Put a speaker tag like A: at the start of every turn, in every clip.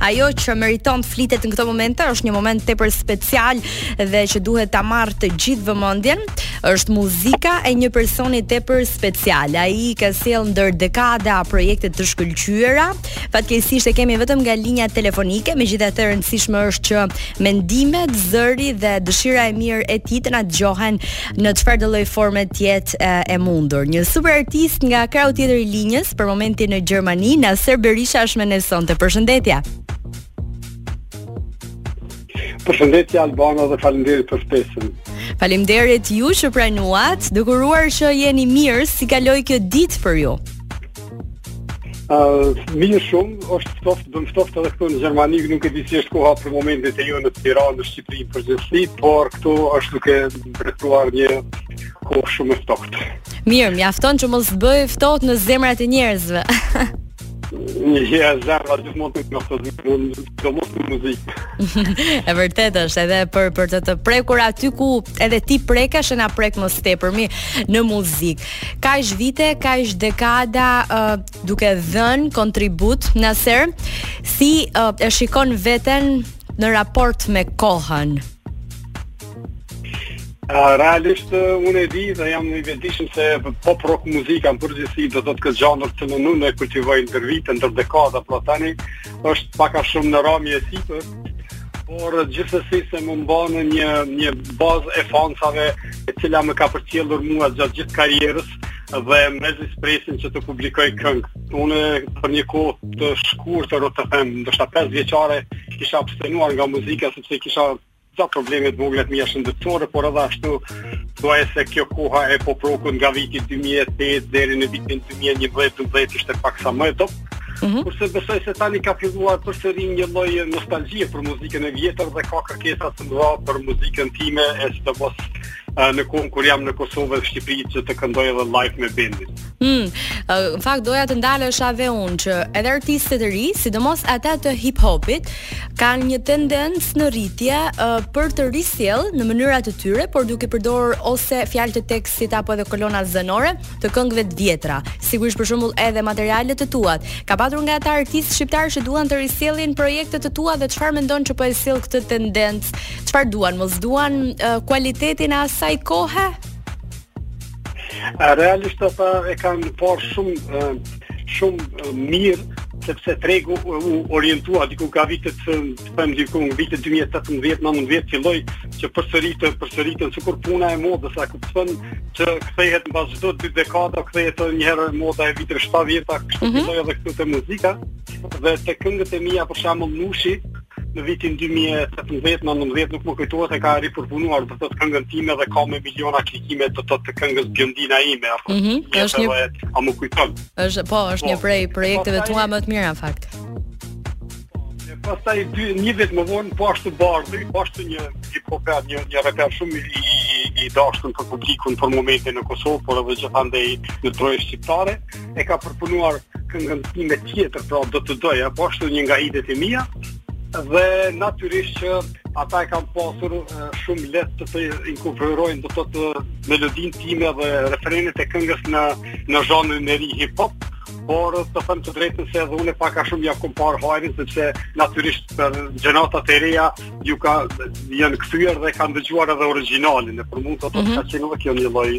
A: Ajo që meriton të flitet në këto momente është një moment tepër special dhe që duhet ta marrë të gjithë vëmendjen, është muzika e një personi tepër special. Ai ka sjell ndër dekada projekte të shkëlqyera. Fatkeqësisht e kemi vetëm nga linja telefonike, megjithatë e rëndësishme është që mendimet, zëri dhe dëshira e mirë e tij të na dëgjohen në çfarë do lloj forme të jetë e, e mundur. Një super artist nga krahu tjetër i linjës për momentin në Gjermani, Naser Berisha është me ne sonte. Përshëndetje.
B: Përshëndetje Albano dhe faleminderit për ftesën.
A: Faleminderit ju që pranuat, duke uruar që jeni mirë, si kaloi kjo ditë për ju?
B: Uh, mirë shumë, është ftoft, bën ftoft edhe këtu në Gjermani, nuk e di si është koha për momentin te ju në Tiranë, në Shqipëri, në përgjithësi, por këtu është duke mbretëruar një kohë shumë ftoft.
A: Mirë, mjafton që mos bëjë ftoft në zemrat e njerëzve.
B: Ja, zemra gjithmonë do muzikë, gjithmonë do muzikë.
A: E vërtetë është, edhe për, për të të prekur aty ku edhe ti prekesh e na prek më së tepërmi në muzikë. kaq vite, kaq dekada uh, duke dhënë kontribut Naser, si uh, e shikon veten në raport me kohën?
B: Uh, realisht, uh, unë e di dhe jam i vetëdijshëm se pop rock muzika në përgjithësi do të thotë ky zhanër të cilin unë e kultivoj ndër vite, ndër dekada, pra tani, është pak a shumë në rënie e sipër, por gjithsesi më mban një një bazë e fansave e cila më ka përcjellur mua gjatë gjithë karrierës dhe mezi s'presin që të publikoj këngë. Unë për një kohë të shkurtër të them, ndoshta 5 vjeçare kisha abstenuar nga muzika, sepse kisha ca probleme të vogla të mia shëndetësore, por edhe ashtu thuajse kjo koha e pop rokut nga viti 2008 deri në vitin 2011 ishte paksa më e dobët. Mm -hmm. Kurse besoj se tani ka filluar përsëri një lloj nostalgjie për muzikën e vjetër dhe ka kërkesa të mëdha për muzikën time e sidomos në kohën kur jam në Kosovë dhe Shqipëri që të këndoj edhe live me bendin.
A: Mm, në fakt doja të ndalesha edhe unë që edhe artistët e rinj, sidomos ata të hip hopit, kanë një tendencë në rritje uh, për të risjellë në mënyrat e tyre, por duke përdorur ose fjalë të tekstit apo edhe kolonat zanore, të këngëve të vjetra, sigurisht për shembull edhe materiale të tuat. Ka patur nga ata artistë shqiptarë që duan të risjellin projekte të tua dhe çfarë mendon që po e sjell këtë tendencë? Çfarë duan? Mos duan uh, kualitetin e asaj kohe?
B: Realisht ata e kanë parë shumë uh, shumë uh, mirë sepse tregu u orientua diku kah vitet them diku në vitin 2018-19 filloi që përsërit përsëriten sikur puna e modës sa kupton që kthehet mbas çdo dy dekada kthehet edhe një herë moda e vitit 70-ta kështu mm -hmm. filloi edhe këtu te muzika dhe te këngët e mia për shembull Nushi në vitin 2018-19 nuk më kujtohet e ka ripërpunuar do të thotë këngën time dhe ka me miliona klikime do të thotë të këngës Bjondina ime apo
A: mm -hmm. është një
B: a më kujton
A: është po është po, një prej po, projekteve tua më të mira në fakt
B: Pastaj dy një vit më vonë po ashtu Bardhi, po ashtu një hip hop një një rapper shumë i i, i dashur për publikun për momentin në Kosovë, por edhe gjithandej në troje shqiptare, e ka përpunuar këngën time tjetër, pra do të doja, po ashtu një nga hitet e mia dhe natyrisht që ata e kanë pasur shumë lehtë të të inkorporojnë do të thotë melodinë time dhe refrenet e këngës në në zhanrin e ri hip hop por të them të drejtën se edhe unë pak a shumë ia kam parë hajrin sepse natyrisht për gjeneratat e reja ju ka janë kthyer dhe kanë dëgjuar edhe origjinalin e për mua do të mhm. thotë se nuk kjo një lloj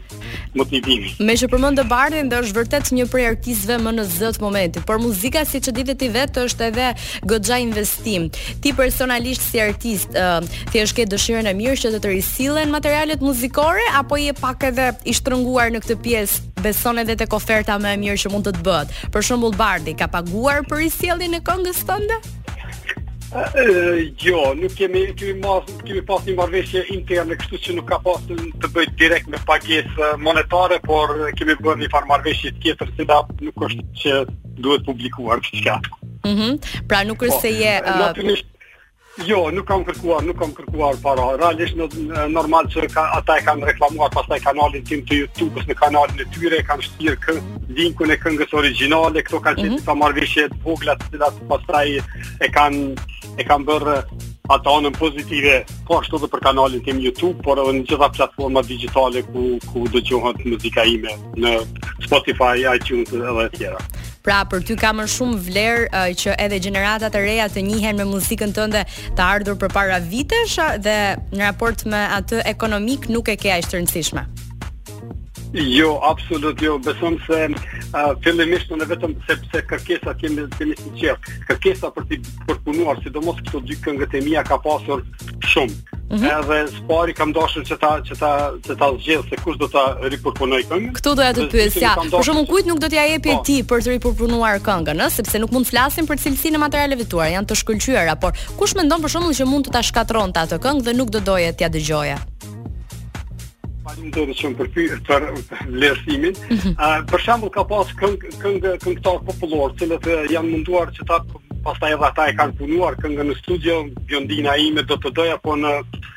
B: motivimi.
A: Meqë përmende Bardhin dhe është vërtet një prej artistëve më në zë të momentit, por muzika siç e di ti vetë është edhe goxha investim. Ti personalisht si artist, uh, thjesht ke dëshirën e mirë që të të risillen materialet muzikore apo je pak edhe i shtrënguar në këtë pjesë beson edhe tek oferta më e mirë që mund të të bëhet. Për shembull Bardhi ka paguar për risjelljen e këngës tënde?
B: Jo, nuk kemi kemi marr kemi pas një marrëveshje interne, kështu që nuk ka pas të bëjë direkt me pagesë monetare, por kemi bërë një farë marrëveshje tjetër e cila nuk është që duhet publikuar diçka.
A: Mhm. Mm pra nuk është po, se je uh...
B: Jo, nuk kam kërkuar, nuk kam kërkuar para. Realisht në, normal që ka, ata e kanë reklamuar pastaj kanalin tim të YouTube-s në kanalin e tyre, kanë shti kë, linkun e këngës origjinale, këto kanë qenë mm -hmm. marrëveshje të vogla të cilat pastaj e kanë e kanë bërë atë anën pozitive, po ashtu edhe për kanalin tim YouTube, por edhe në gjitha platforma digjitale ku ku dëgjohet muzika ime në Spotify, iTunes edhe të tjera.
A: Pra për ty ka më shumë vlerë uh, që edhe gjeneratat e reja të njihen me muzikën tënde të ardhur përpara vitesh dhe në raport me atë ekonomik nuk e ke aq të rëndësishme.
B: Jo, absolut jo. Besom se uh, fillimisht në vetëm sepse kërkesa kemi kemi të tjera. Kërkesa për të përpunuar, sidomos këto dy këngët e mia ka pasur Shumë. Mm -hmm. Edhe së pari kam dashur që ta që ta që ta zgjedh se kush do ta ripërpunojë këngën.
A: Këtu doja të pyesja. Për shembull kujt nuk do t'ia jepje po. ti për të ripërpunuar këngën, ëh, sepse nuk mund të flasim për cilësinë e materialeve tuaja, janë të shkëlqyera, por kush mendon për shembull që mund të ta shkatërronte atë këngë dhe nuk do doje t'ia dëgjoje?
B: Faleminderit shumë për pyetjen për vlerësimin. Mhm. Ë për shembull ka pas këngë këngë këngëtarë popullorë, të cilët janë munduar që ta pastaj edhe ata e kanë punuar këngën në studio, Bjondina ime do të thotë po në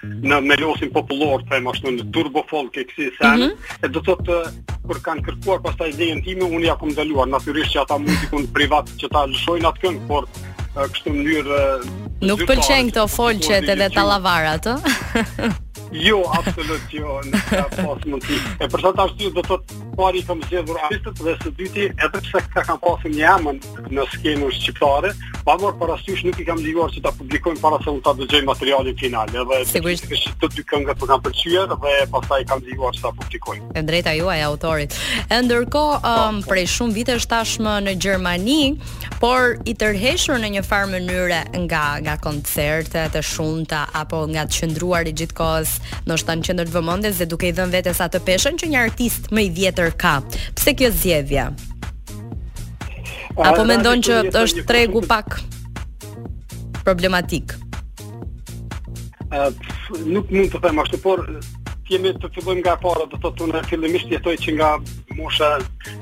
B: në melosin popullor, them ashtu në turbo folk e kësi sen, mm -hmm. e do të thotë kur kanë kërkuar pastaj lejen time, unë ia kam ndaluar natyrisht që ata m'lusin privat që ta lëshojnë atë këngë, por kështu në mënyrë
A: Nuk i pëlqen këto folçet edhe tallavarat, ë?
B: Jo, absolut jo, në ka pas mund t'i. E për atë ashtu, do të thotë së pari kam zgjedhur artistët dhe së dyti, edhe pse ka kanë pas një emër në skenën shqiptare, pa marrë parasysh nuk i kam lejuar që ta publikojnë para se unë ta dëgjoj materialin final, edhe sigurisht që këto dy këngë më kanë pëlqyer dhe pastaj i kam lejuar që ta publikojnë.
A: E drejta juaj e autorit. E ndërkohë, um, prej shumë vitesh tashmë në Gjermani, por i tërhequr në një farë mënyre nga nga koncertet e shumta apo nga të qëndruarit gjithë kohës, ndoshta në qendër të vëmendjes dhe duke i dhënë vetes atë peshën që një artist më i vjetër ka. Pse kjo zgjedhje? Apo mendon që është tregu pak problematik?
B: Uh, nuk mund të them ashtu, por ejani të fillojmë nga e para, do të thotë unë fillimisht jetoj që nga mosha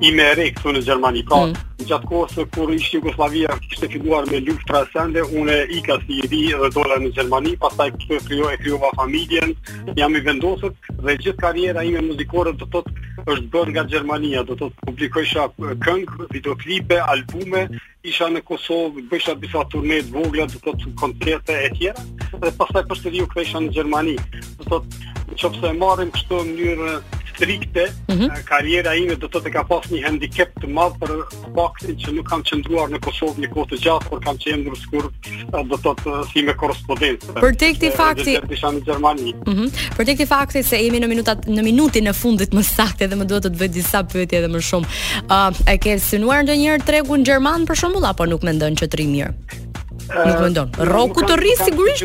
B: ime e re këtu në Gjermani. Pra, mm. gjatë kohës kur ishte Jugosllavia, kishte filluar me luftëra sende, unë ika si i ri dhe dola në Gjermani, pastaj këtu krijoj e krijova familjen, jam i vendosur dhe gjithë karriera ime muzikore do të thotë është bërë nga Gjermania, do të thotë publikojsha këngë, videoklipe, albume, vijsha në Kosovë, bëjsha disa turne të vogla, do të thotë koncerte e tjera, dhe pastaj përsëri u kthejsha në Gjermani. Do të thotë, nëse e marrim kështu në mënyrë strikte, mm -hmm. karriera ime do të thotë e ka pas një hendikep të madh për faktin që nuk kam qëndruar në Kosovë një kohë të gjatë, por kam qëndruar shkurt do të thotë si me korrespondencë.
A: Për shkak të faktit që
B: isha në Gjermani.
A: Mhm. Mm për shkak të faktit se jemi në minutat në minutin e fundit më saktë dhe më duhet të të bëj disa pyetje edhe më shumë. Ë, uh, e ke synuar ndonjëherë tregun gjerman për shembull apo nuk mendon që të rri mirë? Nuk mendon. Rroku të rri sigurisht.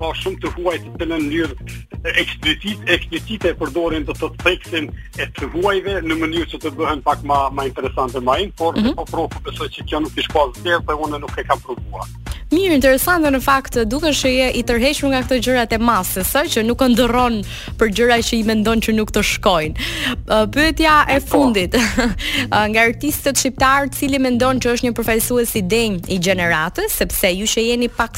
B: ka shumë të huaj të cilët në mënyrë eksplicit, eksplicit e përdorin këtë theksin e të huajve në mënyrë që të bëhen pak ma, ma interesant dhe ma in, por mm -hmm. po prapë besoj që kjo nuk i shkon dhe dhe unë nuk e kam provuar.
A: Mirë, interesant dhe në fakt duket se je i tërhequr nga këto gjërat e masës, sa që nuk ëndërron për gjëra që i mendon që nuk të shkojnë. Pyetja e po. fundit, nga artistët shqiptarë, cili mendon që është një përfaqësues i denjë i gjeneratës, sepse ju që jeni pak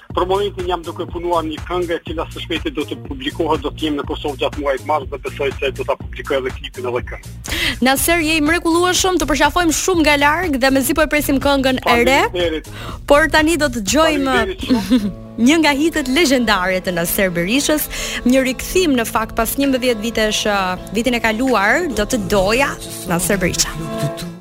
B: Për momentin jam duke punuar një këngë e cila së shpejti do të publikohet, do të jem në Kosovë gjatë muajit mars dhe besoj se do ta publikoj edhe klipin edhe
A: këngën. Naser je i mrekullueshëm, të përqafojmë shumë nga larg dhe mezi po e presim këngën e re. Por tani do të dëgjojmë një nga hitet legjendare të Naser Berishës, një rikthim në fakt pas 11 vitesh uh, vitin e kaluar, do të doja Naser Berisha.